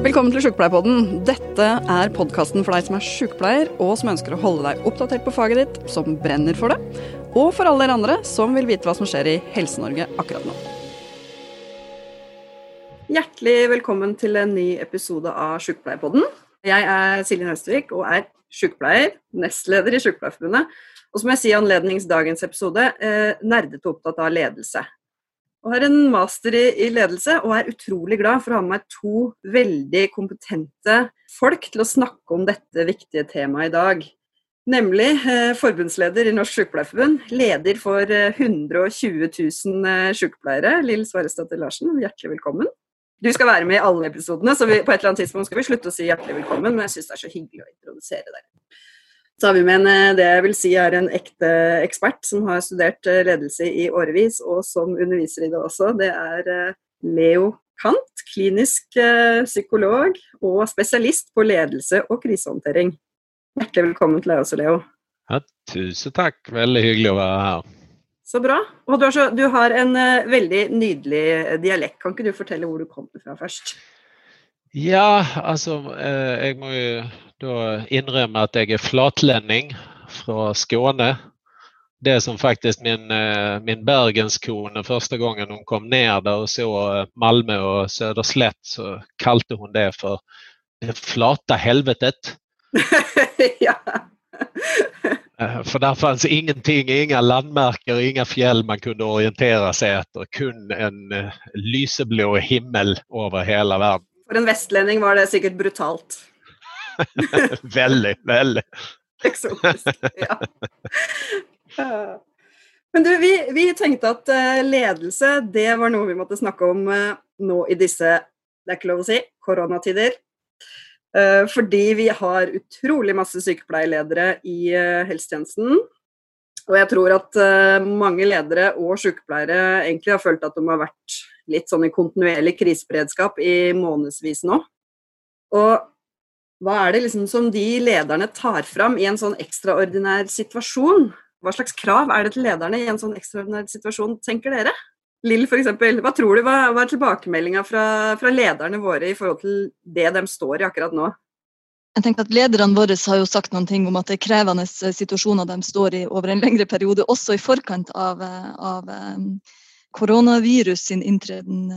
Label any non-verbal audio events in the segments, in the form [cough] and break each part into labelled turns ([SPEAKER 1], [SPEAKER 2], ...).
[SPEAKER 1] Velkommen til Sjukepleierpodden. Dette er podkasten for deg som er sjukepleier, og som ønsker å holde deg oppdatert på faget ditt, som brenner for det, og for alle dere andre som vil vite hva som skjer i Helse-Norge akkurat nå. Hjertelig velkommen til en ny episode av Sjukepleierpodden. Jeg er Silje Nøstvik og er sjukepleier, nestleder i Sykepleierforbundet. Og som jeg sier i anlednings dagens episode, eh, nerdete opptatt av ledelse. Og har en master i, i, ledelse og er utrolig glad for å ha med meg to veldig kompetente folk til å snakke om dette viktige temaet i dag. Nemlig eh, forbundsleder i Norsk Sykepleierforbund, leder for eh, 120 000 eh, sykepleiere, Lill Svaresdatter Larsen. Hjertelig velkommen. Du skal være med i alle episodene, så vi, på et eller annet tidspunkt skal vi slutte å si hjertelig velkommen, men jeg syns det er så hyggelig å introdusere deg. Så har vi med en, eh, det jeg vil si er en ekte ekspert som har studert eh, ledelse i årevis, og som underviser i det også. Det er eh, Leo Kant, klinisk psykolog og spesialist på ledelse og krisehåndtering. Hjertelig velkommen til deg også, Leo.
[SPEAKER 2] Ja, tusen takk. Veldig hyggelig å være her.
[SPEAKER 1] Så bra. Og du har, så, du har en veldig nydelig dialekt. Kan ikke du fortelle hvor du kommer fra først?
[SPEAKER 2] Ja, altså Jeg må jo da innrømme at jeg er flatlending fra Skåne. Det som faktisk min, eh, min bergenskone første gangen hun kom ned der og så eh, Malmö og Söderslett, så kalte hun det for det flate helvetet. [laughs] ja. Eh, for der fantes ingenting, ingen landmerker, ingen fjell man kunne orientere seg etter. Kun en lyseblå himmel over hele verden.
[SPEAKER 1] For en vestlending var det sikkert brutalt. [laughs]
[SPEAKER 2] Väldigt, väldigt.
[SPEAKER 1] Eksotisk. Ja. Men du, vi, vi, tänkte att eh, ledelse, det var något vi måste snacka om eh, nu i dessa det är inte lov att säga, coronatider. Eh, fordi vi har utrolig masse sykepleierledere i helsetjenesten. Och jag tror att många ledare och sykepleiere egentlig har følt att de har varit lite sånn i kontinuerlig kriseberedskap i månedsvis nu. Och hva er det liksom som de lederne tar fram i en sånn ekstraordinær situasjon? Hva slags krav er det til lederne i en sånn ekstraordinær situasjon, tenker dere? Lill f.eks., hva tror du, var, hva från tilbakemeldinga fra, fra, lederne våre i forhold til det de står i akkurat nå?
[SPEAKER 3] Jeg tenker at Lederne våre har jo sagt noen ting om at det er krevende eh, situasjoner de står i over en lengre periode, også i forkant av, eh, av um, koronavirus sin inntreden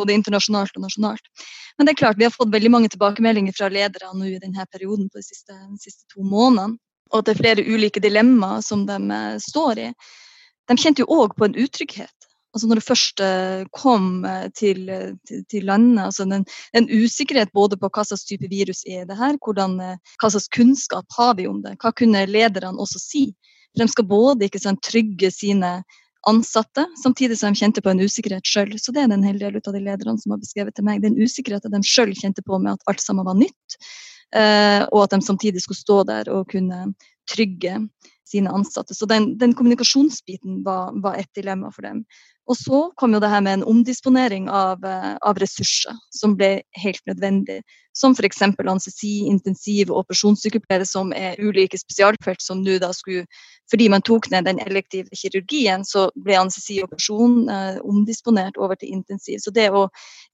[SPEAKER 3] både internasjonalt og nasjonalt. Men det er klart, vi har fått veldig mange tilbakemeldinger fra ledere nå i denne perioden på de siste, de siste to månedene. Og at det er flere ulike dilemmaer som de eh, står i. De kjente jo òg på en utrygghet. Altså når det først kom eh, til, til, til landet, altså en, en, usikkerhet både på hva slags type virus er det her, hvordan, hva eh, slags kunnskap har vi om det, hva kunne lederne også si? For de skal både ikke sant, trygge sine ansatte, samtidig som de kjente på en usikkerhet sjøl. Så det er en hel del av de lederne som har beskrevet til meg. Den usikkerheten de sjøl kjente på med at alt sammen var nytt, eh, og at de samtidig skulle stå der og kunne trygge sine ansatte. Så den, den kommunikasjonsbiten var, var, et dilemma for dem. Og så kom jo det her med en omdisponering av, eh, av ressurser som ble helt nødvendig. Som f.eks. anestesi, intensiv og operasjonssykepleiere som er ulike spesialfelt som nå da skulle fordi man tok ned den elektive kirurgien, så ble anestesioperasjon eh, omdisponert over til intensiv. Så det å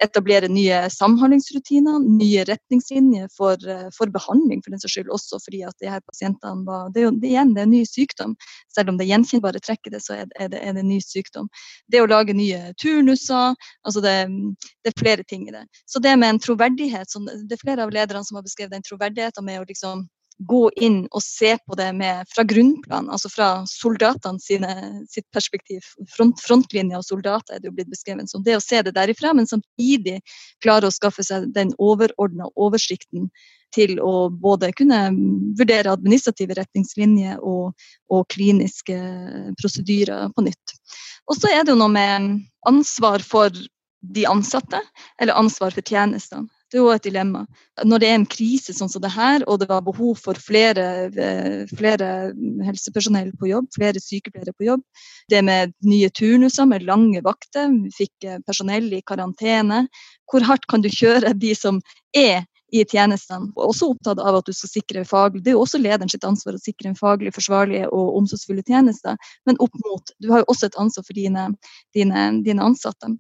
[SPEAKER 3] etablere nye samhandlingsrutiner, nye retningslinjer for, eh, for behandling, for den saks skyld, også fordi at de her pasientene var det er jo det, igjen, det er ny sykdom. Selv om det gjenkjennbare trekket det, så er det, er det, en ny sykdom. Det å lage nye turnuser, altså det, mm, det, er flere ting i det. Så det med en troverdighet, det er flere av lederne som har beskrevet den troverdigheten med å liksom gå inn og se på det med, fra grunnplan, altså fra soldatene sine, sitt perspektiv. Front, frontlinja av soldater er det jo blitt beskrevet som. Det å se det derifra, men samtidig klare å skaffe seg den overordna oversikten til å både kunne vurdere administrative retningslinjer og, og kliniske prosedyrer på nytt. Og så er det jo noe med ansvar for de ansatte, eller ansvar for tjenestene. Det er jo et dilemma. Når det er en krise sånn som det her, og det var behov for flere, eh, flere helsepersonell på jobb, flere sykepleiere på jobb, det med nye turnuser med lange vakter, vi fikk eh, personell i karantene, hvor hardt kan du kjøre de som er i tjenestene. Også opptatt av at du skal sikre faglig Det er jo også lederen sitt ansvar å sikre en faglig forsvarlige og omsorgsfulle tjenester. Men opp mot Du har jo også et ansvar for dine, dine, dine ansatte.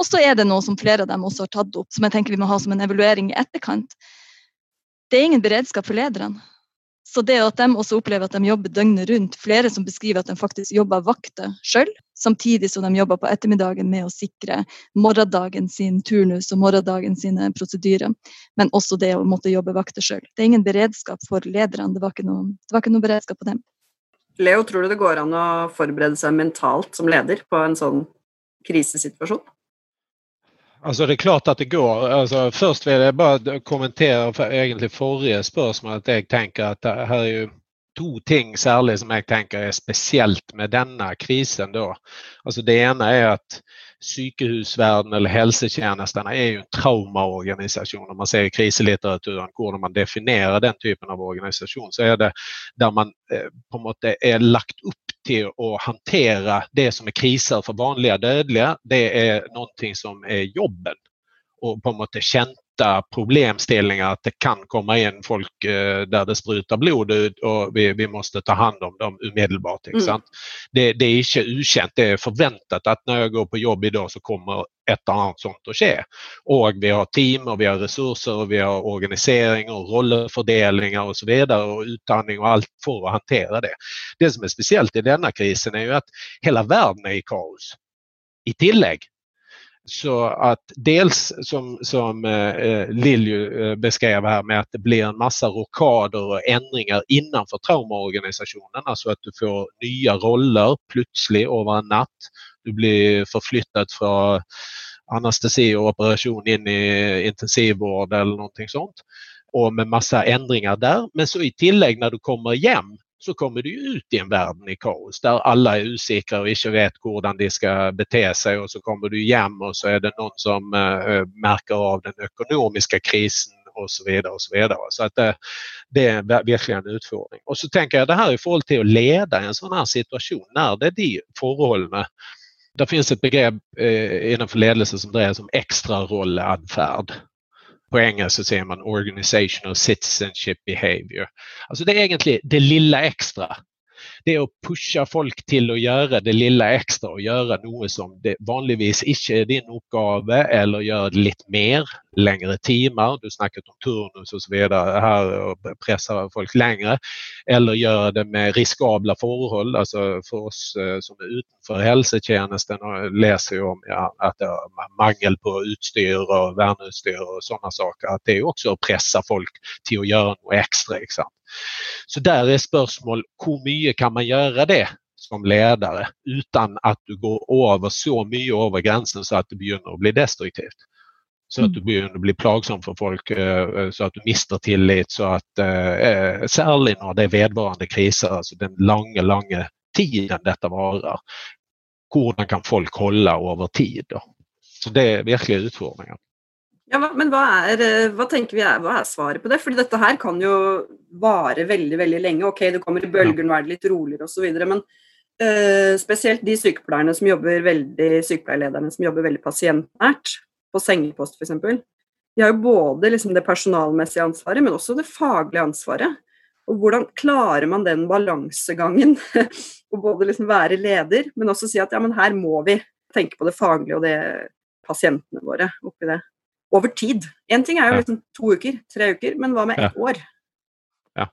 [SPEAKER 3] Og så er det noe som flere av dem også har tatt opp, som jeg tenker vi må ha som en evaluering i etterkant. Det er ingen beredskap for lederne. Så det at de også opplever at de jobber døgnet rundt, flere som beskriver at de faktisk jobber vakter sjøl, samtidig som de jobber på ettermiddagen med å sikre morgendagen sin turnus og morgendagen sine prosedyrer, men også det å måtte jobbe vakter sjøl. Det er ingen beredskap for lederne, det var ikke noe, var ikke noe beredskap på dem.
[SPEAKER 1] Leo, tror du det går an å forberede seg mentalt som leder på en sånn krisesituasjon?
[SPEAKER 2] Alltså Det är klart att det går. Alltså först vill jag bara kommentera för, egentlig forrige spørsmål. at Jeg tenker at det her er jo to ting særlig som jeg tenker er spesielt med denne krisen. Da. Altså Det ene er at sykehusverden eller helsetjenestene er jo en traumaorganisasjon. Når man ser i kriselitteraturen hvordan man definerer den typen av organisasjon, så er det der man eh, på en måte er lagt opp till att hantera det som är kriser för vanliga dödliga, Det är någonting som är jobben. och på något sätt kjente problemstillinger att det kan komma in folk eh, där det sprutar blod ut och vi, vi måste ta hand om dem umiddelbart. Mm. Det, det, är inte ukänt, det är förväntat att när jag går på jobb idag så kommer ett annat sånt att ske. Och vi har team och vi har resurser och vi har organisering och rollfördelningar och så vidare och utandning och allt för att hantera det. Det som är speciellt i denna krisen är ju att hela världen är i kaos. I tillägg så att dels som, som eh, eh Lilju eh, beskrev här med att det blir en massa rockader och ändringar innanför traumaorganisationen, alltså att du får nya roller plötsligt över en natt. Du blir förflyttad från anestesi och operation in i intensivvård eller någonting sånt. Och med massa ändringar där. Men så i tillägg när du kommer hem så kommer du ut i en värld i kaos där alla är osäkra och inte vet hur de ska bete sig och så kommer du hem och så är det någon som eh, eh, märker av den ekonomiska krisen och så vidare. och Så vidare. Så att det, det är verkligen en utfordring. Och så tänker jag det här är förhållande till att leda en sån här situation när det är de förhållandena det finns ett begrepp eh, inom ledelse som dreier seg om extra rolladfärd på engelska säger man organizational citizenship behavior. Alltså det är egentligen det lilla extra det är att pusha folk till att göra det lilla extra och göra något som det vanligtvis inte är din uppgave eller göra lite mer, längre timmar. Du snackat om turnus och så vidare här och pressa folk längre. Eller göra det med riskabla förhåll, alltså för oss eh, som är utanför hälsotjänsten och läser ju om ja, att det är mangel på utstyr och värmeutstyr och sådana saker. Att det är också att pressa folk till att göra något extra. Liksom. Så där är spörsmål, hur mycket kan man göra det som ledare utan att du går över så mycket över gränsen så att det börjar bli destruktivt. Så att du mm. börjar bli plagsom för folk eh, så att du mister tillit så att eh, särskilt när det är vedvarande kriser, alltså den långa, långa tiden detta varar. Hur kan folk hålla över tid? Då? Så det är verkliga utmaningar.
[SPEAKER 1] Ja, men hva er, eh, hva tenker vi er, hva er svaret på det? Fordi dette her kan jo vare veldig veldig lenge. Ok, det kommer i bølger, nå er det litt roligere osv. Men uh, spesielt de sykepleierne som veldig, sykepleierlederne som jobber veldig pasientnært, på sengepost f.eks. De har jo både liksom det personalmessige ansvaret, men også det faglige ansvaret. Og hvordan klarer man den balansegangen? [laughs] Å både liksom være leder, men også si at ja, men her må vi tenke på det faglige og det pasientene våre oppi det over tid. Én ting er jo liksom to uker, tre uker, men hva med ett år?
[SPEAKER 2] Ja.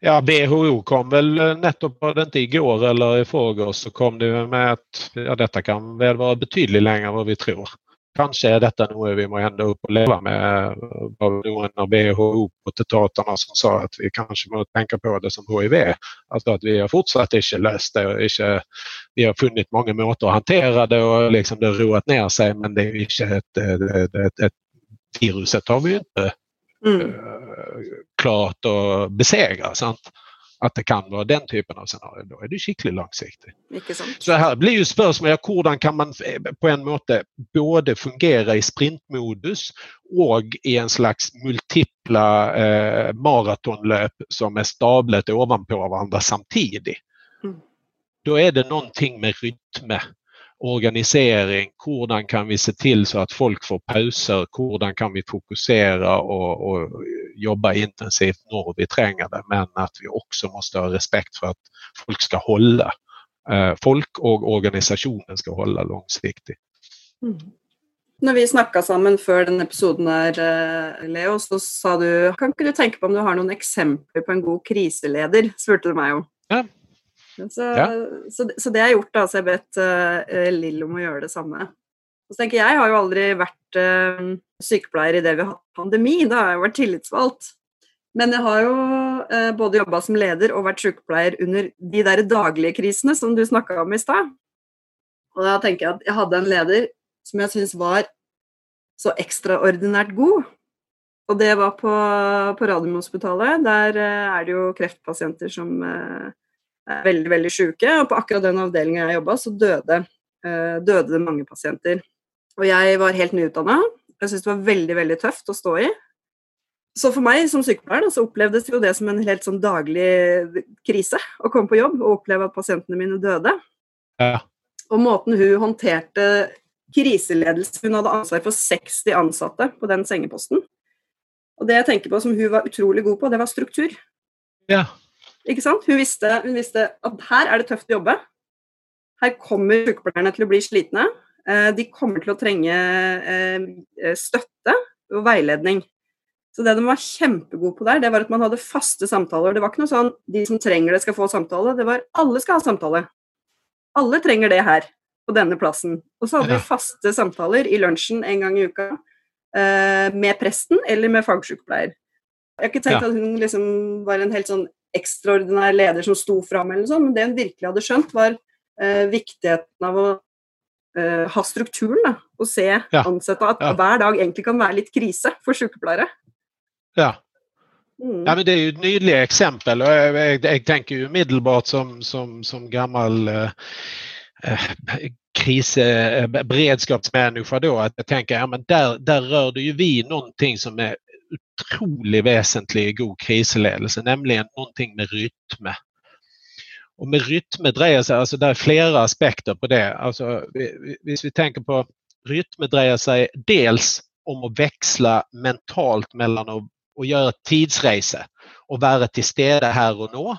[SPEAKER 2] ja, WHO kom väl nettopp, var det inte igår eller i förrgår, så kom det med att ja, detta kan väl vara betydligt längre än vad vi tror. Kanske är detta något vi må ända upp och leva med. Var en av WHO-potentaterna som sa att vi kanske måste tänka på det som HIV. Alltså att vi har fortsatt inte löst det. Inte, vi har funnit många måter att hantera det och liksom det har roat ner sig men det är inte ett, ett, ett, ett viruset har vi inte mm. uh, klart att besegra. Sant? Att det kan vara den typen av scenario. Då är det skickligt långsiktigt. Så här blir ju spörsmålet hur kan man eh, på en måte både fungera i sprintmodus och i en slags multipla eh, maratonlöp som är stablet ovanpå varandra samtidigt. Mm. Då är det någonting med rytm organisering, hur kan vi se till så att folk får pauser, hur kan vi fokusera och, och jobba intensivt när vi tränger det men att vi också måste ha respekt för att folk ska hålla. Eh, folk och organisationen ska hålla långsiktigt.
[SPEAKER 1] Mm. Når vi snakka sammen før denne episoden her, eh, Leo, så sa du Kan ikke du tenke på om du har noen eksempler på en god kriseleder? [laughs] spurte du meg om.
[SPEAKER 2] Ja.
[SPEAKER 1] Så,
[SPEAKER 2] Ja.
[SPEAKER 1] så, så det har jeg gjort, da. Så jeg bedt uh, Lill om å gjøre det samme. Og så tenker jeg, har jo aldri vært eh, sykepleier i det vi har hatt pandemi, da har jeg vært tillitsvalgt. Men jeg har jo eh, både jobba som leder og vært sykepleier under de der daglige krisene som du snakka om i stad. Og da tenker jeg at jeg hadde en leder som jeg syns var så ekstraordinært god. Og det var på, på Radiumhospitalet. Der eh, er det jo kreftpasienter som eh, er veldig, veldig sjuke. Og på akkurat den avdelinga jeg jobba, så døde, eh, døde det mange pasienter. Og jeg var helt nyutdanna. Jeg syntes det var veldig, veldig tøft å stå i. Så for meg som sykepleier da, så opplevdes jo det som en helt sånn daglig krise å komme på jobb og oppleve at pasientene mine døde.
[SPEAKER 2] Ja.
[SPEAKER 1] Og måten hun håndterte kriseledelse Hun hadde ansvar for 60 ansatte på den sengeposten. Og det jeg tenker på som hun var utrolig god på, det var struktur.
[SPEAKER 2] Ja.
[SPEAKER 1] Ikke sant? Hun visste, hun visste at her er det tøft å jobbe. Her kommer sykepleierne til å bli slitne. Eh, De kommer til å trenge eh, støtte og veiledning. Så det de var kjempegode på der, det var at man hadde faste samtaler. Det var ikke noe sånn de som trenger det, skal få samtale. Det var alle skal ha samtale. Alle trenger det her, på denne plassen. Og så hadde vi faste samtaler i lunsjen en gang i uka eh, med presten eller med fagsykepleier. Jeg har ikke tenkt
[SPEAKER 2] Ja.
[SPEAKER 1] at hun liksom var en helt sånn ekstraordinær leder som sto fram, eller noe sånt, men det hun virkelig hadde skjønt, var eh, viktigheten av å eh, ha strukturen. Da, og se
[SPEAKER 2] Ja.
[SPEAKER 1] ansatte at
[SPEAKER 2] Ja.
[SPEAKER 1] hver dag egentlig kan være litt krise for sykepleiere.
[SPEAKER 2] ja.
[SPEAKER 1] Mm.
[SPEAKER 2] Ja, men det är ju ett nydligt exempel och jag, jag, jag tänker ju umiddelbart som, som, som gammal eh, eh, eh, beredskapsmänniska då att jag tänker ja, men där, där rör det ju vi någonting som är otroligt väsentlig i god krisledelse, nämligen någonting med rytm. Och med rytm sig, alltså det är flera aspekter på det. Alltså, hvis vi tänker på rytm sig dels om att växla mentalt mellan att och göra tidsresa och vara till til stede Och og nå.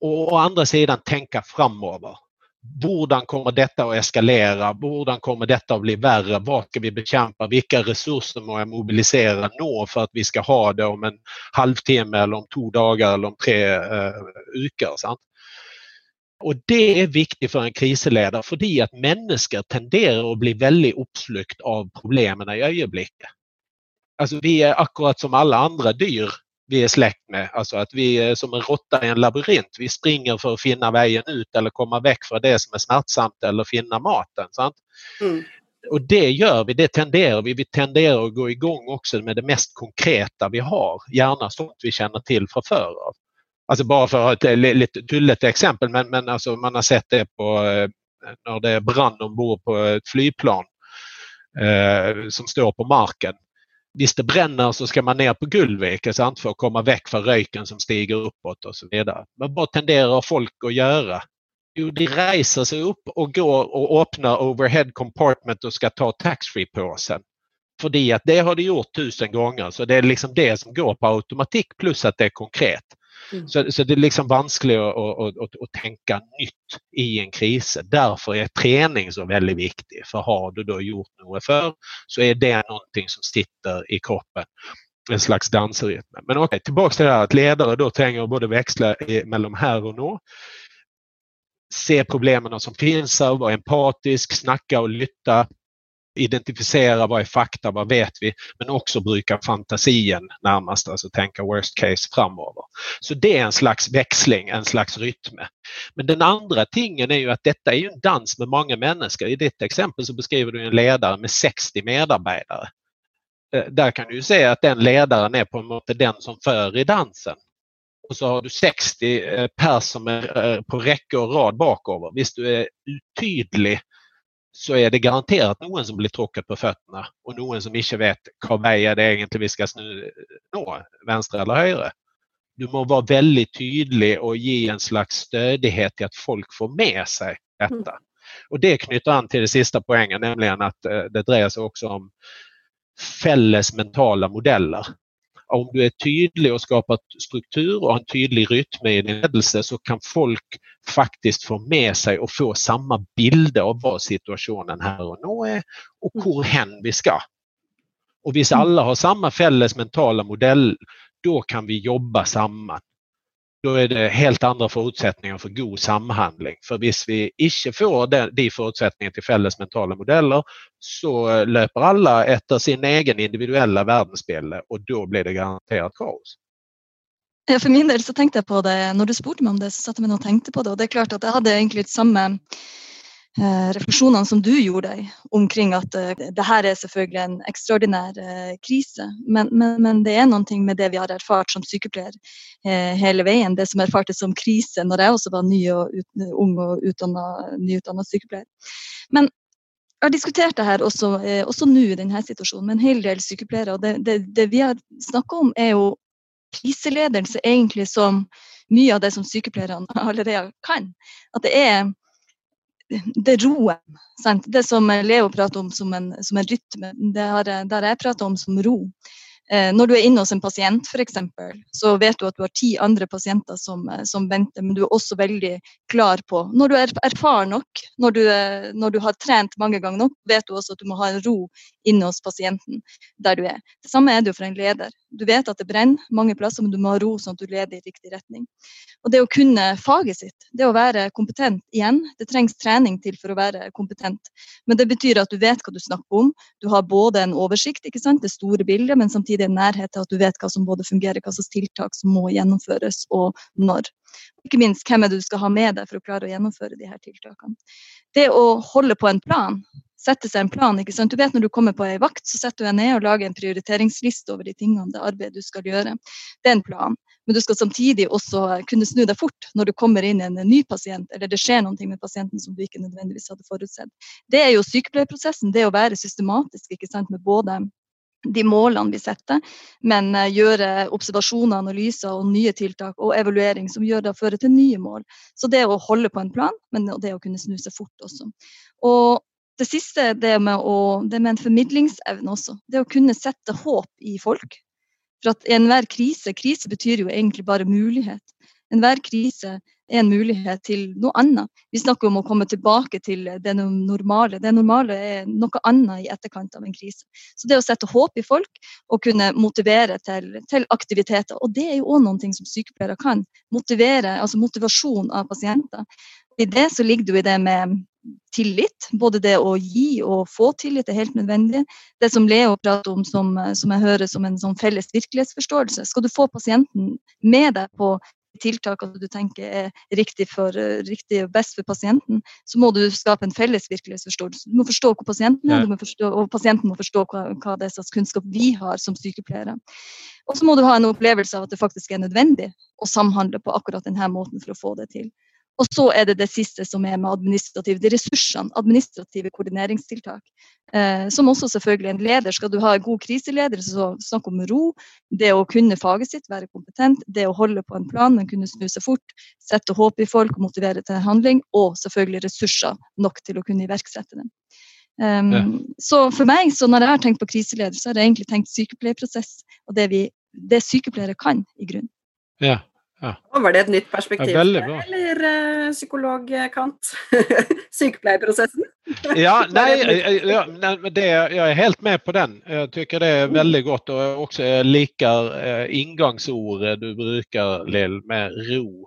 [SPEAKER 2] Å andra sidan tänka framöver. Hvordan kommer detta att eskalera? Hvordan kommer detta att bli värre? Vad ska vi bekämpa? Vilka resurser må jag mobilisera nå för att vi ska ha det om en halvtimme, eller om två dagar eller om tre eh, uker? Sant? Og Det är viktigt för en kriseledare för att människor tenderar att bli väldigt uppslukt av problemen i ögonblicket. Alltså vi är akkurat som alla andra dyr vi er slekt med. Altså at vi er som en rotte i en labyrint. Vi springer for å finne veien ut eller komme vekk fra det som er smertsomt eller finne maten. Sant?
[SPEAKER 1] Mm.
[SPEAKER 2] Och det gör vi, det tenderar vi. Vi tenderar att gå igång också med det mest konkreta vi har. Gärna sånt vi känner till från förr. Alltså bara för att ha ett li- lite tulligt exempel, men, men alltså man har sett det på eh, när det brann ombord på ett flygplan eh, som står på marken. Visst det bränner så ska man ner på Gullvik alltså sant? för att komma väck från röken som stiger uppåt och så vidare. Men vad tenderar folk att göra? Jo, de reser sig upp och går och öppnar overhead compartment och ska ta taxfree-påsen. För att det har de gjort tusen gånger så det är liksom det som går på automatik plus att det är konkret.
[SPEAKER 1] Mm.
[SPEAKER 2] Så, så det är liksom vanskligt att, att, att, att tänka nytt i en kris. Därför är träning så väldigt viktig. För har du då gjort något för så är det någonting som sitter i kroppen. En slags dansrytm. Men okej, tillbaks till det här att ledare då tränger både växla i- mellan här och nå se problemen som finns här, vara empatisk, snacka och lytta, identifiera vad är fakta, vad vet vi, men också bruka fantasien närmast, alltså tänka worst case framöver. Så det är en slags växling, en slags rytm. Men den andra tingen är ju att detta är ju en dans med många människor. I ditt exempel så beskriver du en ledare med 60 medarbetare. Eh, där kan du ju säga att den ledaren är på något sätt den som för i dansen och så har du 60 eh, personer eh, på räcke och rad bakover. Visst du är tydlig så är det garanterat någon som blir tråkad på fötterna och någon som inte vet vad väg är det egentligen vi ska snu- nå, vänster eller höger. Du må vara väldigt tydlig och ge en slags stödighet till att folk får med sig detta. Och det knyter an till det sista poängen, nämligen att eh, det drejer sig också om fälles mentala modeller. Om du är tydlig och skapar struktur och en tydlig rytm i din ledelse så kan folk faktiskt få med sig och få samma bilder av vad situationen här och nu är och hur hen vi ska. Och hvis alla har samma fälles mentala modell, då kan vi jobba samman då är det helt andra förutsättningar för god samhandling. För om vi inte får de förutsättningarna till fälles mentala modeller så löper alla efter sin egen individuella världsbild och då blir det garanterat kaos.
[SPEAKER 3] Ja, för min del så tänkte jag på det, när du spurte mig om det så satt jag mig och tänkte på det och det är klart att jag hade egentligen samma Eh, reflektionerna som du gjorde omkring att eh, det här är såklart en extraordinär eh, kris. Men, men, men, det är någonting med det vi har erfart som sykepleier hela vägen. Det som erfartes som krisen när jag också var ny och ut, ung och utdannet, nyutdannet. Men jag har diskuterat det här också, också nu i den här situationen med en hel del sykepleiere. Och det, det, det vi har snackat om är ju kriseledelse egentligen som mycket av det som sykepleierne allerede kan. Att det är det roen. Sant? Det som Leo prater om som en, som en rytme, det har, det har jeg pratet om som ro. Eh, når du er inne hos en pasient f.eks., så vet du at du har ti andre pasienter som, eh, som, venter, men du er også veldig klar på Når du er erfaren nok, når du, eh, når du, har trent mange ganger nok, vet du også at du må ha en ro inne hos pasienten der du er. Det samme er det jo for en leder. Du vet at det brenner mange plasser, men du må ha ro sånn at du leder i riktig retning. Og det å kunne faget sitt, det å være kompetent igjen, det trengs trening til for å være kompetent. Men det betyr at du vet hva du snakker om. Du har både en oversikt, ikke sant, det store bildet, men samtidig en nærhet til at du vet hva som både fungerer, hva slags tiltak som må gjennomføres, og når. Ikke minst hvem er det du skal ha med deg for å klare å gjennomføre de her tiltakene. Det å holde på en plan, setter seg en plan. ikke sant? Du vet Når du kommer på ei vakt, så setter du deg ned og lager en prioriteringsliste over de tingene, det arbeidet du skal gjøre. Det er en plan. Men du skal samtidig også kunne snu deg fort når du kommer inn en ny pasient, eller det skjer noe med pasienten som du ikke nødvendigvis hadde forutsett. Det er jo sykepleierprosessen, det å være systematisk ikke sant, med både de målene vi setter, men eh, gjøre observasjoner, analyser og nye tiltak og evaluering som gjør det å føre til nye mål. Så det å holde på en plan, men det å kunne snu seg fort også. Og det siste det med, å, det med en formidlingsevne også. Det å kunne sette håp i folk. For at enhver krise Krise betyr jo egentlig bare mulighet. Enhver krise er en mulighet til noe annet. Vi snakker om å komme tilbake til det normale. Det normale er noe annet i etterkant av en krise. Så det å sette håp i folk og kunne motivere til, til aktiviteter, og det er jo òg noe som sykepleiere kan. Motivere, altså motivasjon av pasienter. I det så ligger det jo i det med tillit. Både det å gi og få tillit er helt nødvendig. Det som Leo prater om, som, som jeg hører som en sånn felles virkelighetsforståelse. Skal du få pasienten med deg på tiltakene du tenker er riktig, for, riktig og best for pasienten, så må du skape en felles virkelighetsforståelse. Du må forstå hvor pasienten er, forstå, og pasienten må forstå hva, hva det er slags kunnskap vi har som sykepleiere. Og så må du ha en opplevelse av at det faktisk er nødvendig å samhandle på akkurat denne måten for å få det til. Og så er det det siste som er med administrative de ressursene, administrative koordineringstiltak. Eh, som også selvfølgelig en leder. Skal du ha en god kriseleder, så snakk om ro. Det å kunne faget sitt, være kompetent. Det å holde på en plan, men kunne snu seg fort. Sette håp i folk og motivere til handling. Og selvfølgelig ressurser nok til å kunne iverksette dem. Um, ja. Så for meg, så når jeg har tenkt på kriseleder, så har jeg egentlig tenkt sykepleierprosess. Og det, vi, det sykepleiere kan, i grunnen.
[SPEAKER 2] Ja, ja.
[SPEAKER 1] Var det et nytt perspektiv ja, eller uh, psykologkant? [laughs] Sykepleierprosessen? [laughs]
[SPEAKER 2] ja, [laughs] nej, ja, nej, det, jag är helt med på den. Jag tycker det är mm. väldigt gott och också likar eh, ingångsordet du brukar Lill med ro.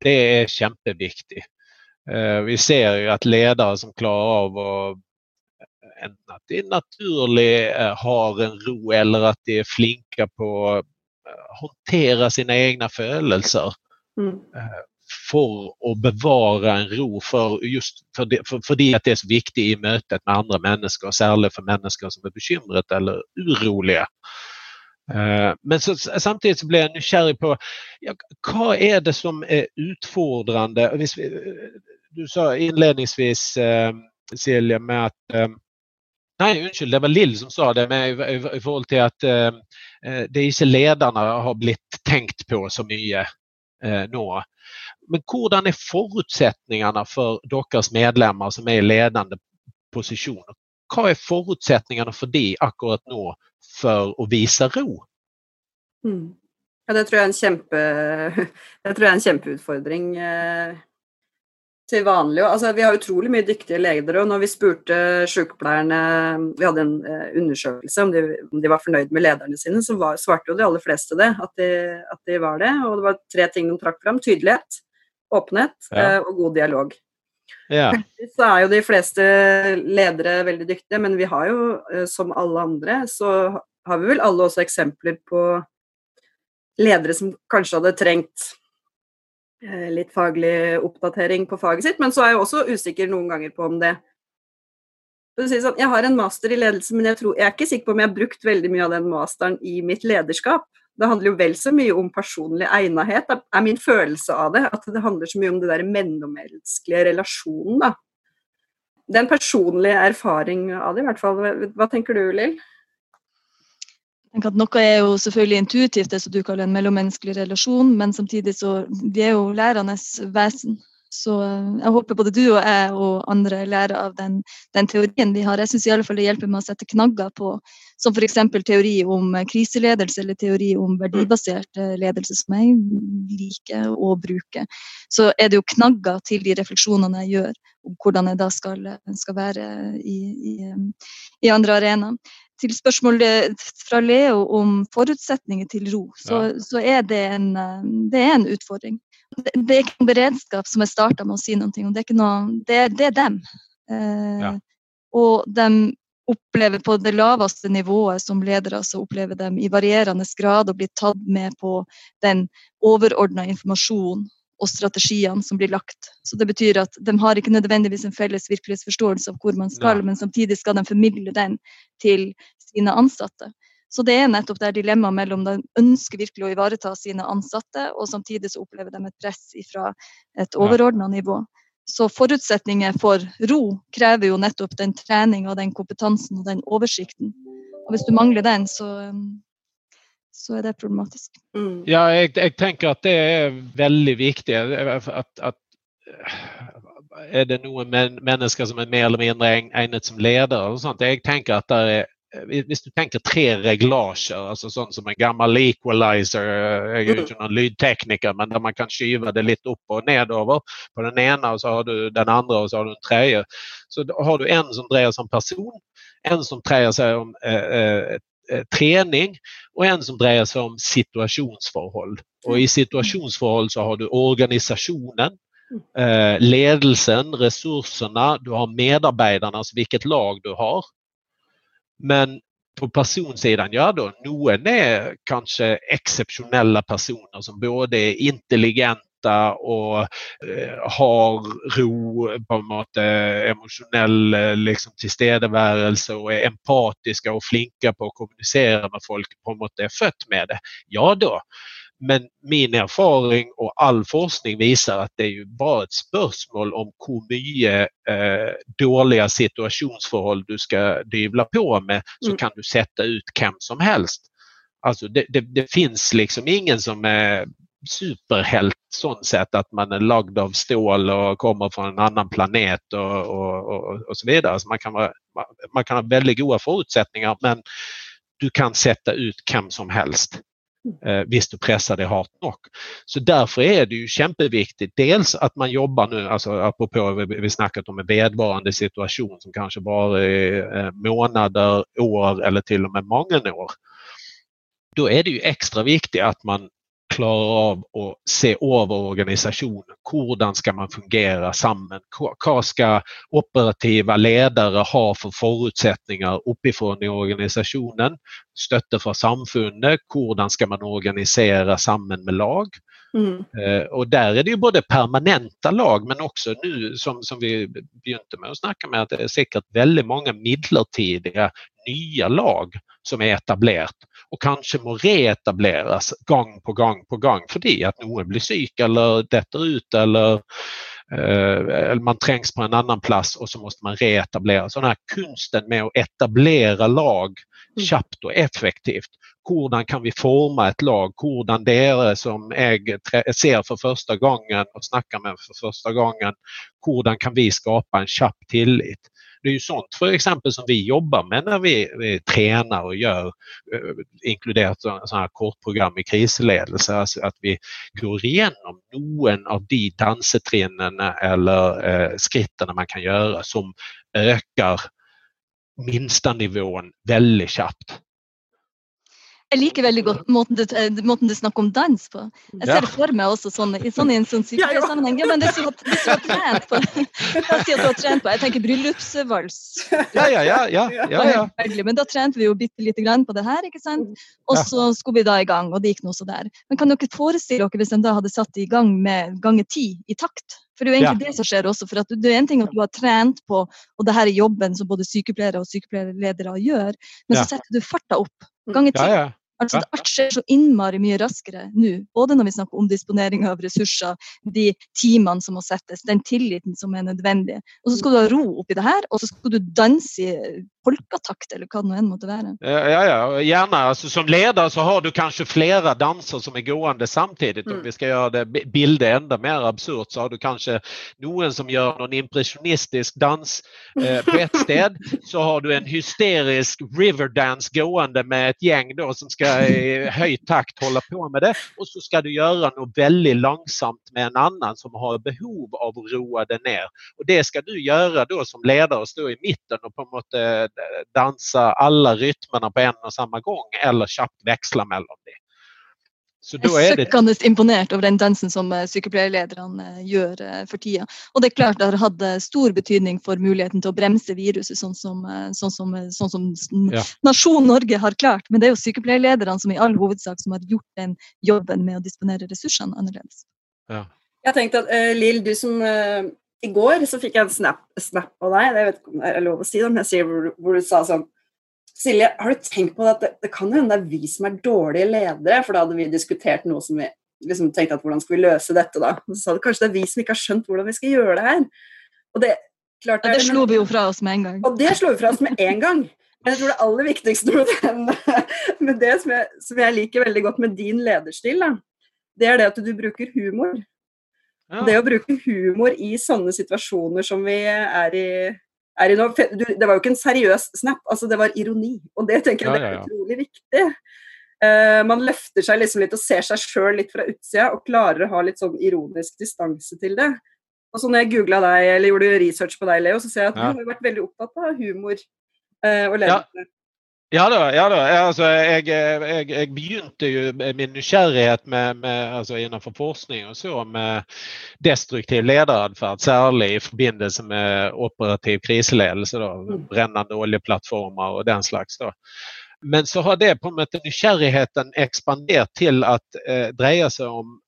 [SPEAKER 2] Det är jätteviktigt. Eh, vi ser ju att ledare som klarar av att att det är naturligt har en ro eller att det är flinka på hantera sina egna födelser mm. Eh, för att bevara en ro för just för det, för, för det att det är så viktigt i mötet med andra människor, särskilt för människor som är bekymrade eller oroliga. Eh, men så, samtidigt så blir jag nykär på ja, vad är det som är utfordrande? Du sa inledningsvis Silja med att Nej, ursäkta. det var Lill som sa det med, i, i, till att eh, eh det är ikke ledarna har blivit tänkt på så mycket. eh, nå. Men hurdan är förutsättningarna för Dockas medlemmar som är i ledande positioner? Vad är förutsättningarna för det akkurat nu för att visa ro?
[SPEAKER 1] Mm. Ja, det tror jag är en, kämpe, [laughs] det tror jag är en kämpeutfordring. eh, til vanlig. Altså, vi har utrolig mye dyktige ledere, og når vi spurte sykepleierne Vi hadde en eh, undersøkelse om de, om de, var fornøyd med lederne sine, så var, svarte jo de aller fleste det, at de, at de, var det. Og det var tre ting de trakk fram. Tydelighet, åpenhet ja. eh, og god dialog.
[SPEAKER 2] Ja.
[SPEAKER 1] Så er jo de fleste ledere veldig dyktige, men vi har jo, eh, som alle andre, så har vi vel alle også eksempler på ledere som kanskje hadde trengt Eh, litt faglig oppdatering på faget sitt, men så er jeg også usikker noen ganger på om det sånn, Jeg har en master i ledelse, men jeg, tror, jeg er ikke sikker på om jeg har brukt veldig mye av den masteren i mitt lederskap. Det handler jo vel så mye om personlig egnethet, er min følelse av det. At det handler så mye om det der mellommenneskelige relasjonen, da. Det er en personlig erfaring av det, i hvert fall. Hva tenker du, Lill?
[SPEAKER 3] Noe er jo selvfølgelig intuitivt, det som du kaller en mellommenneskelig relasjon, men samtidig så vi er jo lærendes vesen. Så eh, jeg håper både du og jeg og andre lærer av den, den teorien vi har. Jeg syns det hjelper med å sette knagger på, som f.eks. teori om kriseledelse eller teori om verdibasert eh, ledelse, som jeg liker å bruke. Så er det jo knagger til de refleksjonene jeg gjør om hvordan jeg da skal, skal være i, i, i andre arenaer til spørsmålet fra Leo om forutsetninger til ro, så, ja. så er det en, det er en utfordring det, er ikke en beredskap som er starta med å si noe om. Det er, noe, det, det er dem. Eh, ja. Og de opplever på det laveste nivået som ledere, så opplever de i varierende grad å bli tatt med på den overordna informasjonen og strategiene som blir lagt. Så det betyr at De har ikke nødvendigvis en felles virkelighetsforståelse av hvor man skal, ja. men samtidig skal de formidle den til sine ansatte. Så det er nettopp det dilemmaet mellom de ønsker virkelig å ivareta sine ansatte, og samtidig så opplever de et press fra et overordna nivå. Så forutsetninger for ro krever jo nettopp den treninga, den kompetansen og den oversikten. Og hvis du mangler den, så, så er det problematisk.
[SPEAKER 2] Mm. Ja, jeg, jeg, tenker at det er veldig viktig. At, at, er det noen men, mennesker som er mer eller mindre egnet som leder? og sånt? Jeg tenker at det er Eh, hvis du tenker tre reglasjer, altså sånn som en gammel equalizer Jeg er jo mm. ikke noen lydtekniker, men der man kan skyve det litt opp og nedover. På den ene, og så har du den andre, og så har du den tredje. Så har du en som dreier seg om person, en som dreier seg om eh, eh, trening, og en som dreier seg om situasjonsforhold. Og i situasjonsforhold så har du organisasjonen, eh, ledelsen, ressursene, du har medarbeiderne, altså hvilket lag du har. Men på personsiden, ja da, noen er kanskje eksepsjonelle personer som både er intelligente og uh, har ro, på en måte emosjonell liksom, tilstedeværelse og er empatiske og flinke på å kommunisere med folk, på en måte er født med det. Ja da. Men min erfaring og all forskning viser at det er jo bare et spørsmål om hvor mye eh, dårlige situasjonsforhold du skal dyvle på med, så mm. kan du sette ut hvem som helst. Altså, det, det, det fins liksom ingen som er superhelt sånt sätt att man är lagd av stål och kommer från en annan planet och, och, och, och så vidare. Så man, kan vara, man kan ha väldigt goda förutsättningar men du kan sätta ut vem som helst eh, visst du pressar det hårt nog. Så därför är det ju kämpeviktigt dels att man jobbar nu, alltså apropå vi snackat om en vedvarande situation som kanske bara är eh, år eller till och med många år. Då är det ju extra viktigt att man klarer av å se over organisasjonen. Hvordan skal man fungere sammen? Hva skal operative ledere ha for forutsetninger oppifra i organisasjonen? Støtte fra samfunnet. Hvordan skal man organisere sammen med lag? Mm. Uh, og Der er det jo både permanente lag, men også nu, som, som, vi begynte med å snakke med, at det er sikkert veldig mange midlertidige nye lag som er etablert og kanskje må reetableres gang på gang på gang fordi at noen blir syk eller detter ut eller, uh, eller man trengs på en annen plass og så må man reetablere. Så denne kunsten med å etablere lag mm. kjapt og effektivt. Hvordan kan vi forme et lag? Hvordan dere som jeg ser for første gangen og snakker med for første gangen, hvordan kan vi skape en kjapp tillit? Det är ju sånt för exempel som vi jobbar med när vi, vi tränar och gör eh, inkluderat sådana här kortprogram i krisledelse. Alltså att vi går igenom någon av de dansetrinnen eller eh, skritten man kan göra som ökar minsta nivån väldigt snabbt.
[SPEAKER 3] Jeg liker veldig godt måten du, eh, måten du, snakker om dans på. Jeg ser det for meg også sånn, sånn i en sånn sykepleiersammenheng. Ja, men det som du har trent på [laughs] La si at du har trent på Jeg tenker bryllupsvals.
[SPEAKER 2] Ja, ja, ja. ja, ja,
[SPEAKER 3] ja. Men da trente vi jo bitte lite grann på det her, ikke sant? Og så skulle vi da i gang, og det gikk noe så der. Men kan dere forestille dere hvis de da hadde satt i gang med ganger ti i takt? For det er jo egentlig ja. det som skjer også. for Det er en ting at du har trent på, og det her er jobben som både sykepleiere og sykepleierledere gjør, men så setter du farta opp ganger ti. Ja, ja. Altså, alt skjer så innmari mye raskere nå. Både når vi snakker om disponering av ressurser, de timene som må settes, den tilliten som er nødvendig. Og så skal du ha ro oppi det her, og så skal du danse i polkatakt eller vad det än måtte vara.
[SPEAKER 2] Ja, ja, gärna. Alltså, som ledare så har du kanske flera danser som är gående samtidigt. Mm. Om vi ska göra det bilden ända mer absurt så har du kanske någon som gör någon impressionistisk dans eh, [laughs] på ett städ. Så har du en hysterisk riverdance gående med ett gäng då som ska i höjd takt hålla på med det. Och så ska du göra något väldigt långsamt med en annan som har behov av att roa det ner. Och det ska du göra då som ledare, stå i mitten och på något sätt dansa alla rytmerna på en och samma gång eller kjapt växla mellan det.
[SPEAKER 3] Så då er det... Søkkende imponert over den dansen som eh, sykepleierlederne eh, gjør eh, for tida. Og det er klart det har hatt stor betydning for muligheten til å bremse viruset, sånn som, sånn som, sånn som ja. nasjonen Norge har klart. Men det er jo sykepleierlederne som i all hovedsak som har gjort den jobben med å disponere ressursene annerledes.
[SPEAKER 1] Ja. Jeg tenkte at uh, Lill, du som uh, i går så fikk jeg en snap, snap av deg, jeg vet ikke om det er lov å si, men jeg sier hvor, hvor, du sa sånn Silje, har du tenkt på at det, det kan hende det er vi som er dårlige ledere? For da hadde vi diskutert noe som vi liksom tenkte at hvordan skal vi løse dette da? Og så sa du kanskje det er vi som ikke har skjønt hvordan vi skal gjøre det her. Og det,
[SPEAKER 3] klart, ja, det slo vi jo fra oss med en gang.
[SPEAKER 1] Og det slo vi fra oss med en gang. Men jeg tror det aller viktigste med, det som jeg, som jeg, liker veldig godt med din lederstil, da, det er det at du bruker humor. Ja. Det å bruke humor i sånne situasjoner som vi er i, er i nå Det var jo ikke en seriøs snap, altså det var ironi. Og det tenker jeg ja, ja, er utrolig viktig. Uh, man løfter seg liksom litt og ser seg sjøl litt fra utsida og klarer å ha litt sånn ironisk distanse til det. Og så når jeg googla deg, eller gjorde research på deg, Leo, så ser jeg at du har vært veldig opptatt av humor uh, og ledelse.
[SPEAKER 2] Ja da. ja da. Altså, jeg, jeg, jeg, begynte jo min nysgjerrighet med, med, altså innenfor forskning og så med destruktiv lederatferd, særlig i forbindelse med operativ kriseledelse. Da, mm. brennende oljeplattformer og den slags. Da. Men så har det på en måte nysgjerrigheten ekspandert til at eh, dreier seg om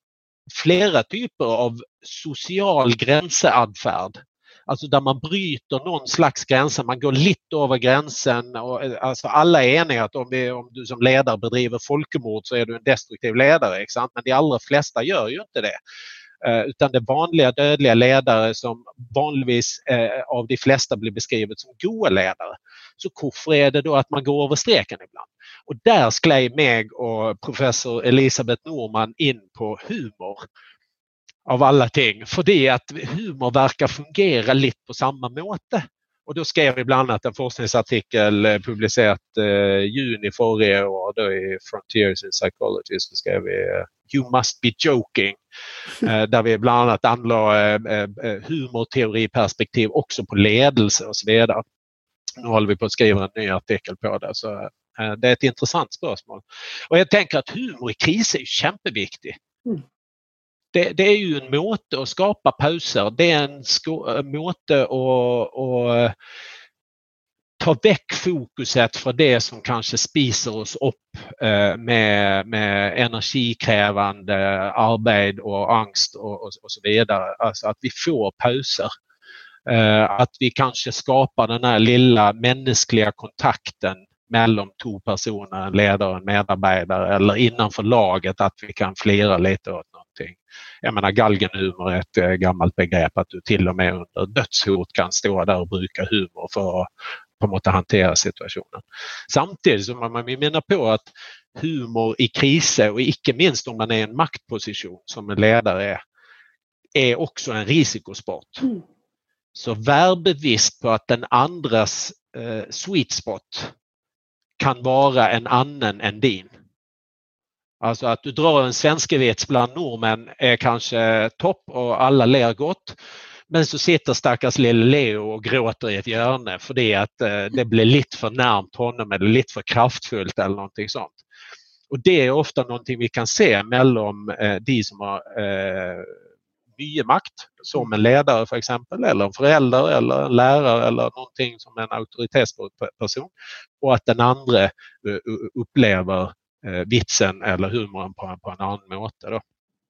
[SPEAKER 2] flere typer av sosial grenseatferd alltså där man bryter någon slags gränser, man går lite över gränsen. Och, eh, alltså alla är eniga att om, vi, om du som ledare bedriver folkmord så är du en destruktiv ledare. Men de allra flesta gör ju inte det. Eh, utan det vanliga dödliga ledare som vanligtvis eh, av de flesta blir beskrivet som goda ledare. Så varför är det då att man går över streken ibland? Och där sklej mig och professor Elisabeth Norman in på humor av alla ting. Fordi att humor verkar fungera lite på samma måte. Och då skrev vi bland annat en forskningsartikel eh, publicerat eh, juni förra år då i Frontiers in Psychology så skrev vi eh, You must be joking. [laughs] Eh, där vi bland annat anlade eh, eh, humorteoriperspektiv också på ledelse och så vidare. Nu håller vi på att skriva en ny artikel på det. Så, eh, det är ett intressant spörsmål. Och jag tänker att humor i kris är jätteviktigt. Mm det, det, är ju en måte att skapa pauser. Det är en eh, måte att, att eh, ta väck fokuset från det som kanske spiser oss upp eh, med, med energikrävande arbete och angst och, och, och, så vidare. Alltså att vi får pauser. Eh, att vi kanske skapar den här lilla mänskliga kontakten mellan två personer, en ledare och en medarbetare eller innanför laget att vi kan flira lite åt någonting. Jag menar galgenhumor är ett gammalt begrepp att du till och med under dödshot kan stå där och bruka humor för att på något hantera situationen. Samtidigt som man menar på att humor i kriser och icke minst om man är i en maktposition som en ledare är, är också en risikosport. Mm. så vär bevisst på att den andras eh, sweet spot kan vara en annan än din. Alltså att du drar en svenskevits bland normen är kanske topp och alla ler gott. Men så sitter stackars lille Leo och gråter i ett hjörne för det att eh, det blir lite för närmt honom eller lite för kraftfullt eller någonting sånt. Och det är ofta någonting vi kan se mellan eh, de som har eh, mycket makt, som en ledare för exempel, eller en förälder eller en lärare eller någonting som en auktoritetsperson. Och att den andra upplever Eh, vitsen eller humorn på, på en annan måte. Då.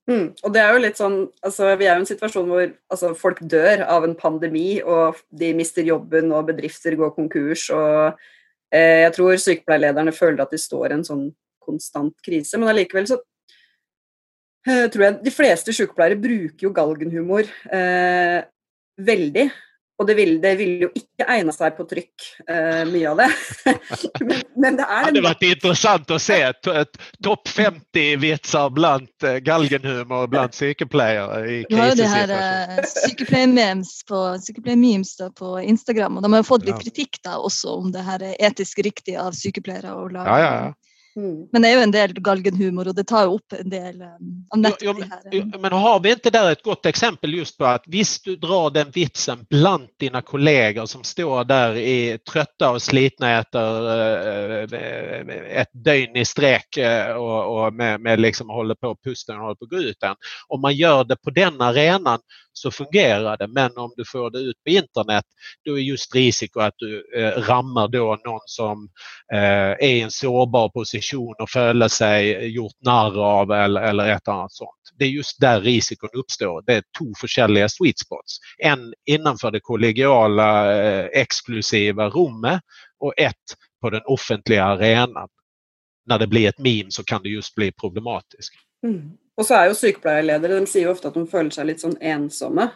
[SPEAKER 1] Mm. Og det er jo litt sånn altså, Vi er jo i en situasjon hvor altså, folk dør av en pandemi, og de mister jobben, og bedrifter går konkurs. og eh, Jeg tror sykepleierlederne føler at de står i en sånn konstant krise, men allikevel så eh, tror jeg de fleste sykepleiere bruker jo galgenhumor eh, veldig. Og det ville, det ville jo ikke egna seg på trykk, uh, mye av det. [laughs]
[SPEAKER 2] men, men, det er Det hadde vært interessant å se topp 50-vitser blant uh, galgenhumor blant sykepleiere i
[SPEAKER 3] krisesituasjoner. Du har jo det uh, sykepleiermemes på, sykepleiermemes på Instagram, og de har fått litt kritikk da også om det her er etisk riktig av sykepleiere å lage
[SPEAKER 2] ja, ja, ja.
[SPEAKER 3] Mm. Men det är ju en del galgenhumor och det tar upp en del um, av
[SPEAKER 2] jo, jo, Men har vi inte där ett gott exempel just på att visst du drar den vitsen bland dina kollegor som står där i trötta och slitna äter äh, ett dygn i sträck äh, och, och med, med liksom håller på pusten och håller på att gå ut den. Om man gör det på den arenan så fungerar det. Men om du får det ut på internet då är just risiko att du eh, rammar då någon som eh, är i en sårbar position och föla sig gjort narr av eller, eller ett annat sånt. Det är just där risken uppstår. Det är två olika sweet spots. En innanför det kollegiala eh, exklusiva rummet och ett på den offentliga arenan. När det blir ett meme så kan det just bli problematiskt.
[SPEAKER 1] Mm. Och så är ju sykepleierledere de säger ju ofta att de känner sig lite ensamma. ensomme.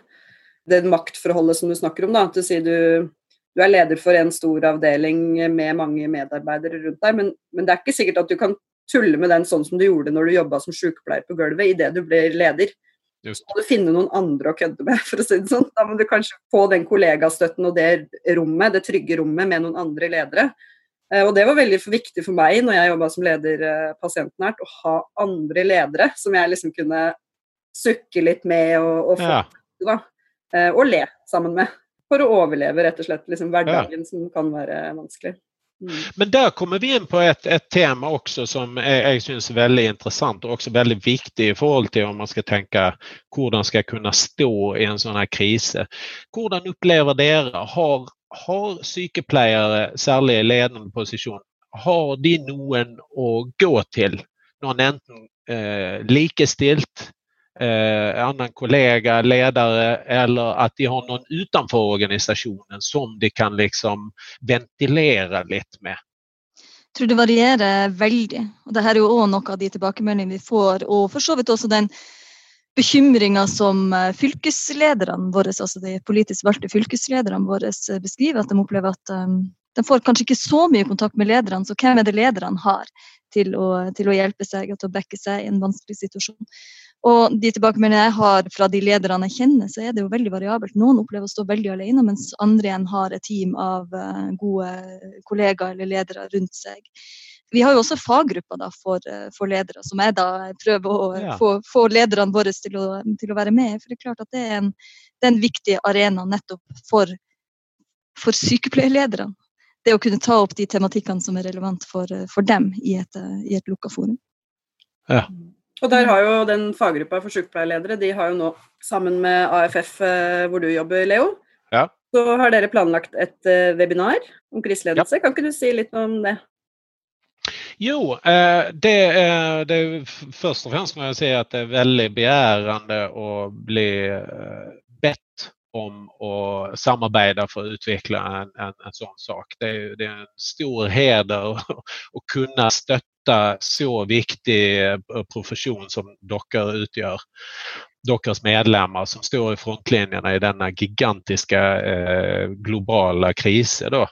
[SPEAKER 1] Det maktförhållande som du snackar om, då, att du säger du, du er leder for en stor avdeling med mange medarbeidere rundt deg, men, men, det er ikke sikkert at du kan tulle med den sånn som du gjorde når du jobba som sykepleier på gulvet, idet du blir leder. Just. Så må du finne noen andre å kødde med, for å si det sånn. Da må du kanskje få den kollegastøtten og det rommet, det trygge rommet med noen andre ledere. Eh, og det var veldig viktig for meg når jeg jobba som leder eh, pasientnært, å ha andre ledere som jeg liksom kunne sukke litt med og, og, få, ja. da, eh, og le sammen med. For å overleve rett og slett liksom, hverdagen ja. som kan være vanskelig.
[SPEAKER 2] Mm. Men där kommer vi in på ett, ett tema också som jag syns är väldigt intressant och också väldigt viktigt i förhållande till om man ska tänka hur de ska kunna stå i en sån här kris. Hur upplever dere har har sykepleiere, særlig i ledende posisjon, har de noen å gå til? Noen enten eh, likestilt, eh, annan kollega, ledare eller att de har någon utanför organisationen som de kan liksom ventilera lite med?
[SPEAKER 3] Jag tror det varierar väldigt. Och det här är ju också något av de tilbakemeldingene vi får. Och förstås så vidt den bekymringer som fylkeslederne våre, altså de politisk valgte fylkeslederne våre beskriver. At de opplever at um, eh, de får kanskje ikke så mye kontakt med lederne, så hvem er det lederne har til å, til å hjelpe seg og til å backe seg i en vanskelig situasjon? Og de tilbakemeldingene jeg har fra de lederne jeg kjenner, så er det jo veldig variabelt. Noen opplever å stå veldig alene, mens andre igjen har et team av gode kollegaer eller ledere rundt seg. Vi har jo også faggrupper da, for, eh, for, ledere, som jeg da prøver å ja. få, få, lederne våre til å, til å, være med. For det er klart at det er en, det er en viktig arena nettopp for, for sykepleierlederne. Det å kunne ta opp de tematikkene som er relevant for, for dem i et, i et lukka forum.
[SPEAKER 2] Ja.
[SPEAKER 1] Og der har jo den faggruppa for sykepleierledere, de har jo nå sammen med AFF, eh, hvor du jobber, Leo,
[SPEAKER 2] ja.
[SPEAKER 1] så har dere planlagt et eh, webinar om kriseledelse. Ja. Kan ikke du si litt om det?
[SPEAKER 2] Jo, eh, det är, det först och främst må jag säga att det är väldigt begärande att bli eh, bett om att samarbeta för att utveckla en, en, en sån sak. Det är, det är en stor heder att kunna stötta så viktig eh, profession som dockor utgör. dockors medlemmar som står i frontlinjerna i denna gigantiska eh, globala kriser. Då.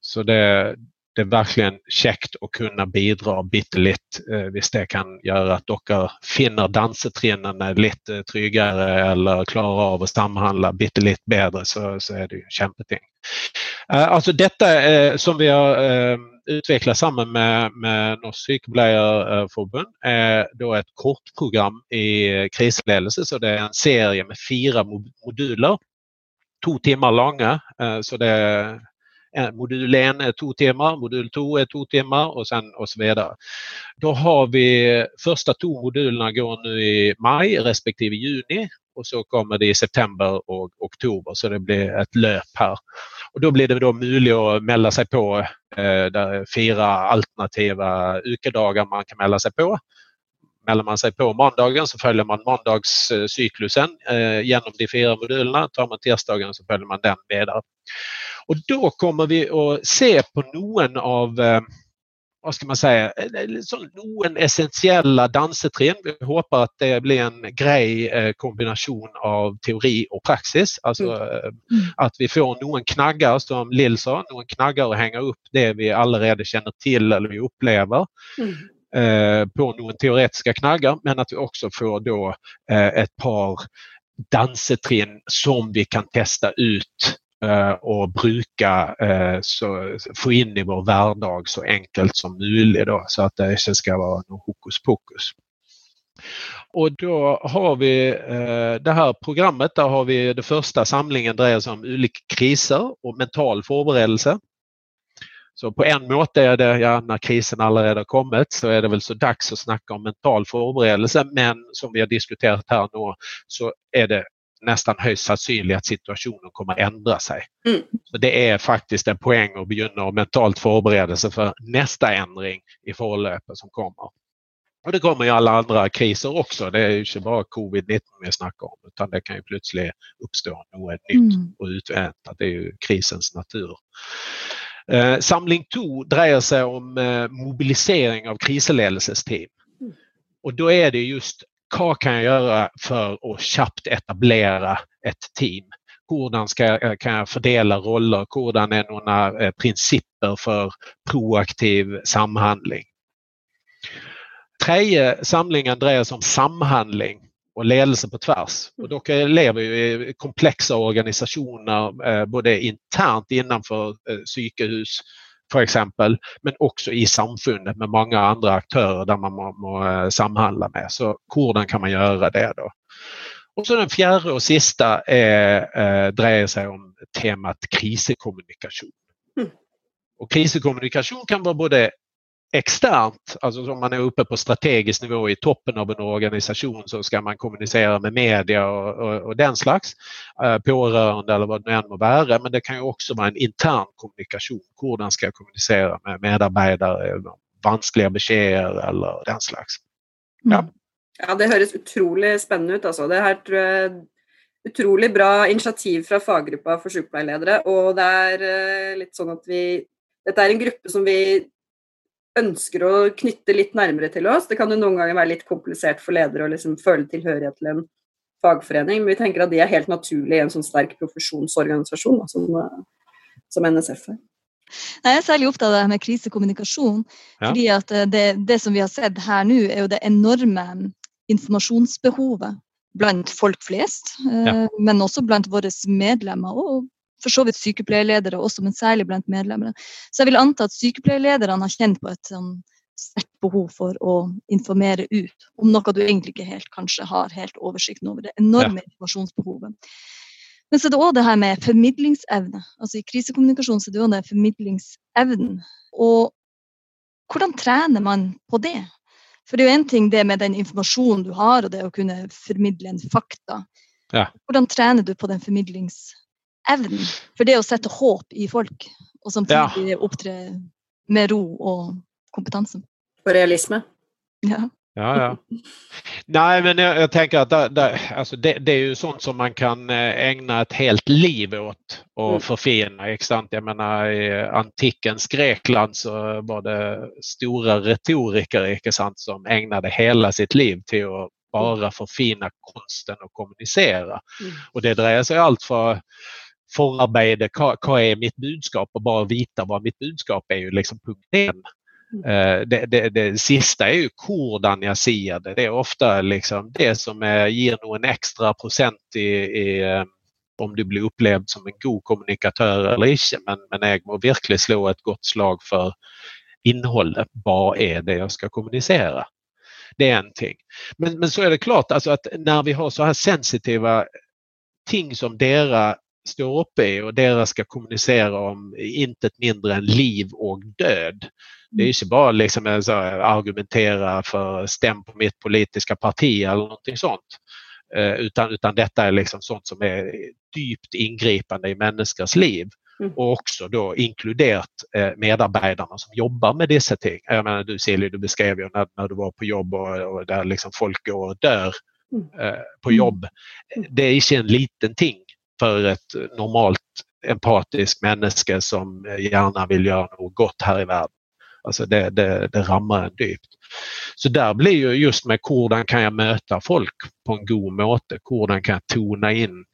[SPEAKER 2] Så det, det är verkligen käckt att kunna bidra bitterligt eh, visst det kan göra att dockor finner dansetrinnen lite tryggare eller klarar av att samhandla bitterligt bättre så, så är det ju en kämpeting. Eh, alltså detta eh, som vi har eh, utvecklat samman med, med Norsk Sykepleierforbund eh, är då ett kortprogram i krisledelse så det är en serie med fyra moduler. Två timmar långa eh, så det modul 1 är två timmar, modul 2 är två timmar och sen och så vidare. Då har vi första två modulerna går nu i maj respektive juni och så kommer det i september och oktober så det blir ett löp här. Och då blir det då möjligt att mälla sig på eh, där fyra alternativa ukedagar man kan mälla sig på. Mäller man sig på måndagen så följer man måndagscyklusen eh, genom de fyra modulerna. Tar man tisdagen så följer man den vidare. Och då kommer vi att se på någon av eh, vad ska man säga, noen essentiella dansetrinn. Vi hoppas att det blir en grej eh, kombination av teori och praxis. Alltså mm. Eh, att vi får någon knaggar som Lill sa, någon knaggar att hänga upp det vi allerede känner till eller vi upplever. Mm. på någon teoretiska knaggar men att vi också får då ett par dansetrinn som vi kan testa ut Eh, och bruka eh, så, få in i vår vardag så enkelt som möjligt då, så att det inte ska vara någon hokus pokus. Och då har vi eh, det här programmet, där har vi det första samlingen drejer sig om olika kriser och mental förberedelse. Så på en måte är det, ja, när krisen allerede har kommit, så är det väl så dags att snacka om mental förberedelse. Men som vi har diskuterat här nu så är det nästan högst sannolikt att situationen kommer att ändra sig. Mm. Så Det är faktiskt en poäng att begynna mentalt förbereda sig för nästa ändring i förlöpet som kommer. Och det kommer ju alla andra kriser också. Det är ju inte bara covid-19 vi snackar om utan det kan ju plötsligt uppstå något nytt mm. och utväntat. Det är ju krisens natur. Eh, samling 2 dreier sig om eh, mobilisering av kriseledelsesteam. Mm. Och då är det just vad kan jag göra för att snabbt etablera ett team? Hur ska, kan jag fördela roller? Hur är några eh, principer för proaktiv samhandling? Tredje samlingen dreier sig om samhandling och ledelse på tvärs. Och då lever vi i komplexa organisationer eh, både internt innanför eh, psykehus för exempel, men också i samfundet med många andra aktörer där man må, må eh, samhandla med. Så hur kan man göra det då? Och så den fjärde och sista är, eh, dreier sig om temat krisekommunikation. Mm. Och krisekommunikation kan vara både externt, alltså om man är uppe på strategisk nivå i toppen av en organisation så ska man kommunicera med media och, och, och den slags eh, pårörande eller vad det än må vara. Men det kan ju också vara en intern kommunikation. Hur ska jag kommunicera med medarbetare, vanskliga besked eller den slags.
[SPEAKER 1] Ja. Mm. ja, det høres utrolig spennende ut. Altså. Det her tror jeg utrolig bra initiativ fra faggruppa for sykepleierledere. Og det er uh, litt sånn at vi Dette er en gruppe som vi ønsker å knytte litt nærmere til oss. Det kan jo noen ganger være litt komplisert for ledere å liksom føle tilhørighet til en fagforening, men vi tenker at de er helt naturlige i en sånn sterk profesjonsorganisasjon som, som NSF er.
[SPEAKER 3] Jeg er særlig opptatt av det med krisekommunikasjon. Ja. fordi at eh, det, det, som vi har sett her nå, er jo det enorme informasjonsbehovet blant folk flest. Eh, ja. Men også blant våre medlemmer og for så vidt sykepleierledere også, men særlig blant medlemmene. Så jeg vil anta at sykepleierlederne har kjent på et sånn sterkt behov for å informere ut om noe du egentlig ikke helt kanskje har helt oversikten over. Det enorme ja. informasjonsbehovet. Men så er det òg det her med formidlingsevne. Altså I krisekommunikasjon så er det òg det formidlingsevnen. Og hvordan trener man på det? For det er jo én ting det med den informasjonen du har, og det å kunne formidle en fakta. Ja. Hvordan trener du på den formidlingsevnen? Evnen. For det å sette håp i folk, og samtidig ja. opptre med ro og kompetanse.
[SPEAKER 1] Och realism.
[SPEAKER 3] Ja.
[SPEAKER 2] Ja, ja. Nej, men jag, jag tänker att det, det, alltså det, det, är ju sånt som man kan eh, ägna ett helt liv åt och mm. förfina. Exakt? Jag menar i antikens Grekland så var det stora retoriker sant, som ägnade hela sitt liv till att bara förfina konsten att kommunicera. Mm. Och det drejer sig allt för förarbete, vad, är mitt budskap och bara veta vad mitt budskap är ju liksom punkt en. Uh, det, det, det, sista är ju hurdan jag ser det. Det är ofta liksom det som är, ger nog en extra procent i, i om du blir upplevd som en god kommunikatör eller inte. Men, men jag må verkligen slå ett gott slag för innehållet. Vad är det jag ska kommunicera? Det är en ting. Men, men så är det klart alltså att när vi har så här sensitiva ting som deras står uppe i och deras ska kommunicera om inte mindre än liv och död. Det är inte bara liksom att argumentera för stäm på mitt politiska parti eller någonting sånt. Eh, utan, utan detta är liksom sånt som är djupt ingripande i människors liv. Mm. Och också då inkluderat eh, medarbetarna som jobbar med dessa ting. Jag menar, du Silje, du beskrev ju när, när du var på jobb och, och där liksom folk går och dör mm. eh, på mm. jobb. Det är inte en liten ting för ett normalt empatiskt människa som eh, gärna vill göra något gott här i världen. Alltså det, det, det rammar en dypt. Så där blir ju just med kurdan kan jag möta folk på en god måte? Kurdan kan jag tona in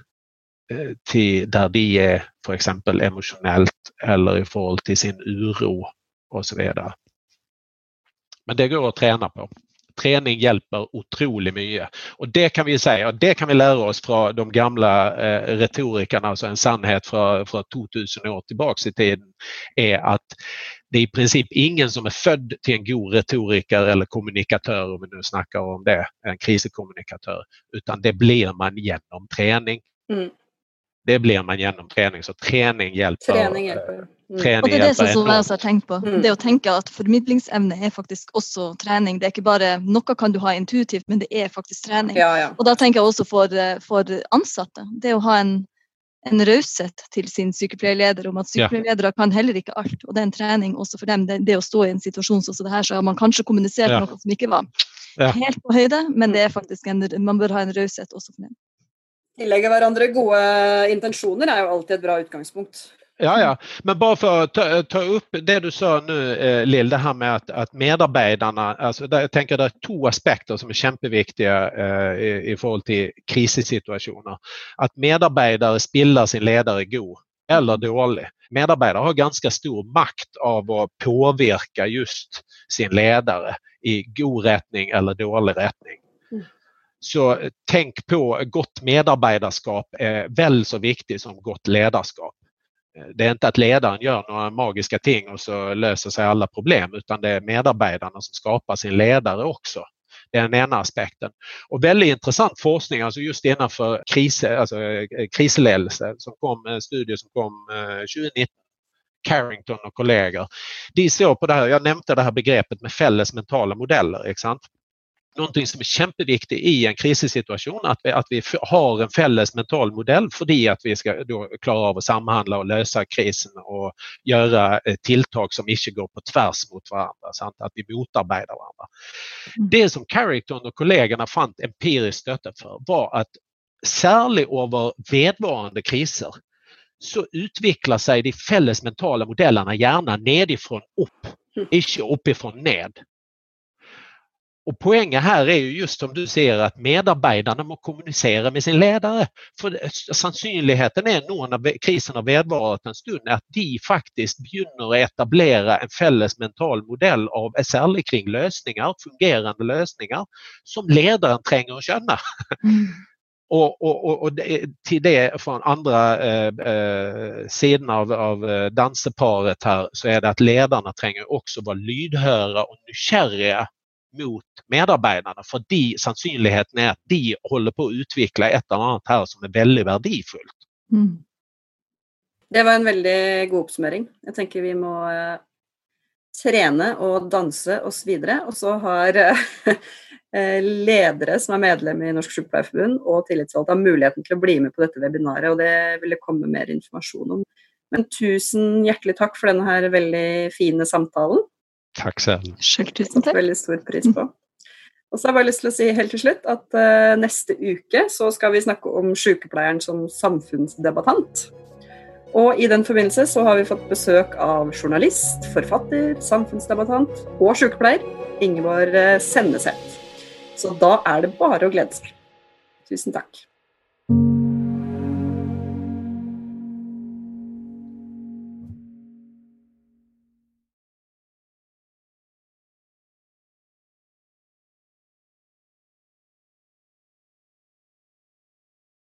[SPEAKER 2] eh, till där de är för exempel emotionellt eller i förhållande till sin uro och så vidare. Men det går att träna på. Träning hjälper otroligt mycket. Och det kan vi säga, det kan vi lära oss från de gamla eh, retorikerna, alltså en sannhet från, från 2000 år tillbaks i tiden, är att det är i princip ingen som är född till en god retoriker eller kommunikatör, om vi nu snackar om det, en krisekommunikatör, utan det blir man genom träning. Mm. Det blir man genom träning, så träning hjälper.
[SPEAKER 1] Träning hjälper.
[SPEAKER 3] Mm. Träning og det er det som jeg også har tenkt på. Mm. Det å tenke at formidlingsevne er faktisk også trening. Det er ikke bare Noe kan du ha intuitivt, men det er faktisk trening.
[SPEAKER 1] Ja, ja.
[SPEAKER 3] Og da tenker jeg også for, for ansatte. Det å ha en en raushet til sin sykepleierleder om at sykepleierledere kan heller ikke alt. Og det er en trening også for dem. Det, det å stå i en situasjon som det her, så har man kanskje kommunisert ja. noe som ikke var ja. helt på høyde, men det er faktisk en, man bør ha en raushet også for dem.
[SPEAKER 1] Tillegge hverandre gode intensjoner er jo alltid et bra utgangspunkt.
[SPEAKER 2] Ja, ja, men bara för att ta, ta upp det du sa nu eh, Lill, det här med att, att medarbetarna, alltså där, jag tänker det är två aspekter som är kämpeviktiga eh, i, i förhållande till krissituationer. Att medarbetare spillar sin ledare god eller dålig. Medarbetare har ganska stor makt av att påverka just sin ledare i god rättning eller dålig rättning. Mm. Så tänk på gott medarbetarskap är väl så viktigt som gott ledarskap. Eh, det är inte att ledaren gör några magiska ting och så löser sig alla problem utan det är medarbetarna som skapar sin ledare också. Det är den ena aspekten. Och väldigt intressant forskning, alltså just innanför kris, alltså eh, krisledelse, som kom, eh, en studie som kom 2019 Carrington och kollegor. De såg på det här, jag nämnde det här begreppet med fälles mentala modeller. Exakt? Någonting som är kämpeviktigt i en krissituation, att vi, att vi har en fälles mental modell för att vi ska då klara av att samhandla och lösa krisen och göra eh, tilltag som inte går på tvärs mot varandra, sant? att vi motarbetar varandra. Mm. Det som Carrington och kollegorna fann empiriskt stötte för var att särskilt över vedvarande kriser så utvecklar sig de fälles mentala modellerna gärna nedifrån upp, mm. inte uppifrån ned. Och poängen här är ju just som du ser att medarbetarna må kommunicera med sin ledare. För sannolikheten är nog när krisen har vedvarat en stund att de faktiskt begynner att etablera en fälles mental modell av särskilt kring lösningar, fungerande lösningar som ledaren tränger att känna. Mm. [laughs] Och, och, och, det, till det från andra eh, eh, sidan av, av eh, danseparet här så är det att ledarna tränger också vara lydhöra och nykärriga mot medarbetarna för de, sannolikheten är att de håller på att utveckla ett eller annat här som är väldigt värdefullt. Mm.
[SPEAKER 1] Det var en väldigt god uppsummering. Jag tänker vi må uh, träna och dansa och så vidare. Och så har uh, [laughs] ledare som är medlemmar i Norsk Sjukepleierforbund och tillitsvalgte möjligheten till att bli med på detta webbinariet och det vill komma mer information om. Men tusen hjärtligt tack för den här väldigt fina samtalen.
[SPEAKER 2] Tack själv.
[SPEAKER 3] Själv tusen tack.
[SPEAKER 1] Väldigt stor pris på. Och så har jag bara lust til å si helt till slut att uh, neste uke så ska vi snacka om sykepleieren som samfunnsdebattant. Och i den förbindelse så har vi fått besök av journalist, författare, samfunnsdebattant och sykepleier Ingeborg eh, Senneset. Så då är det bara att glädja sig. Tusen tack.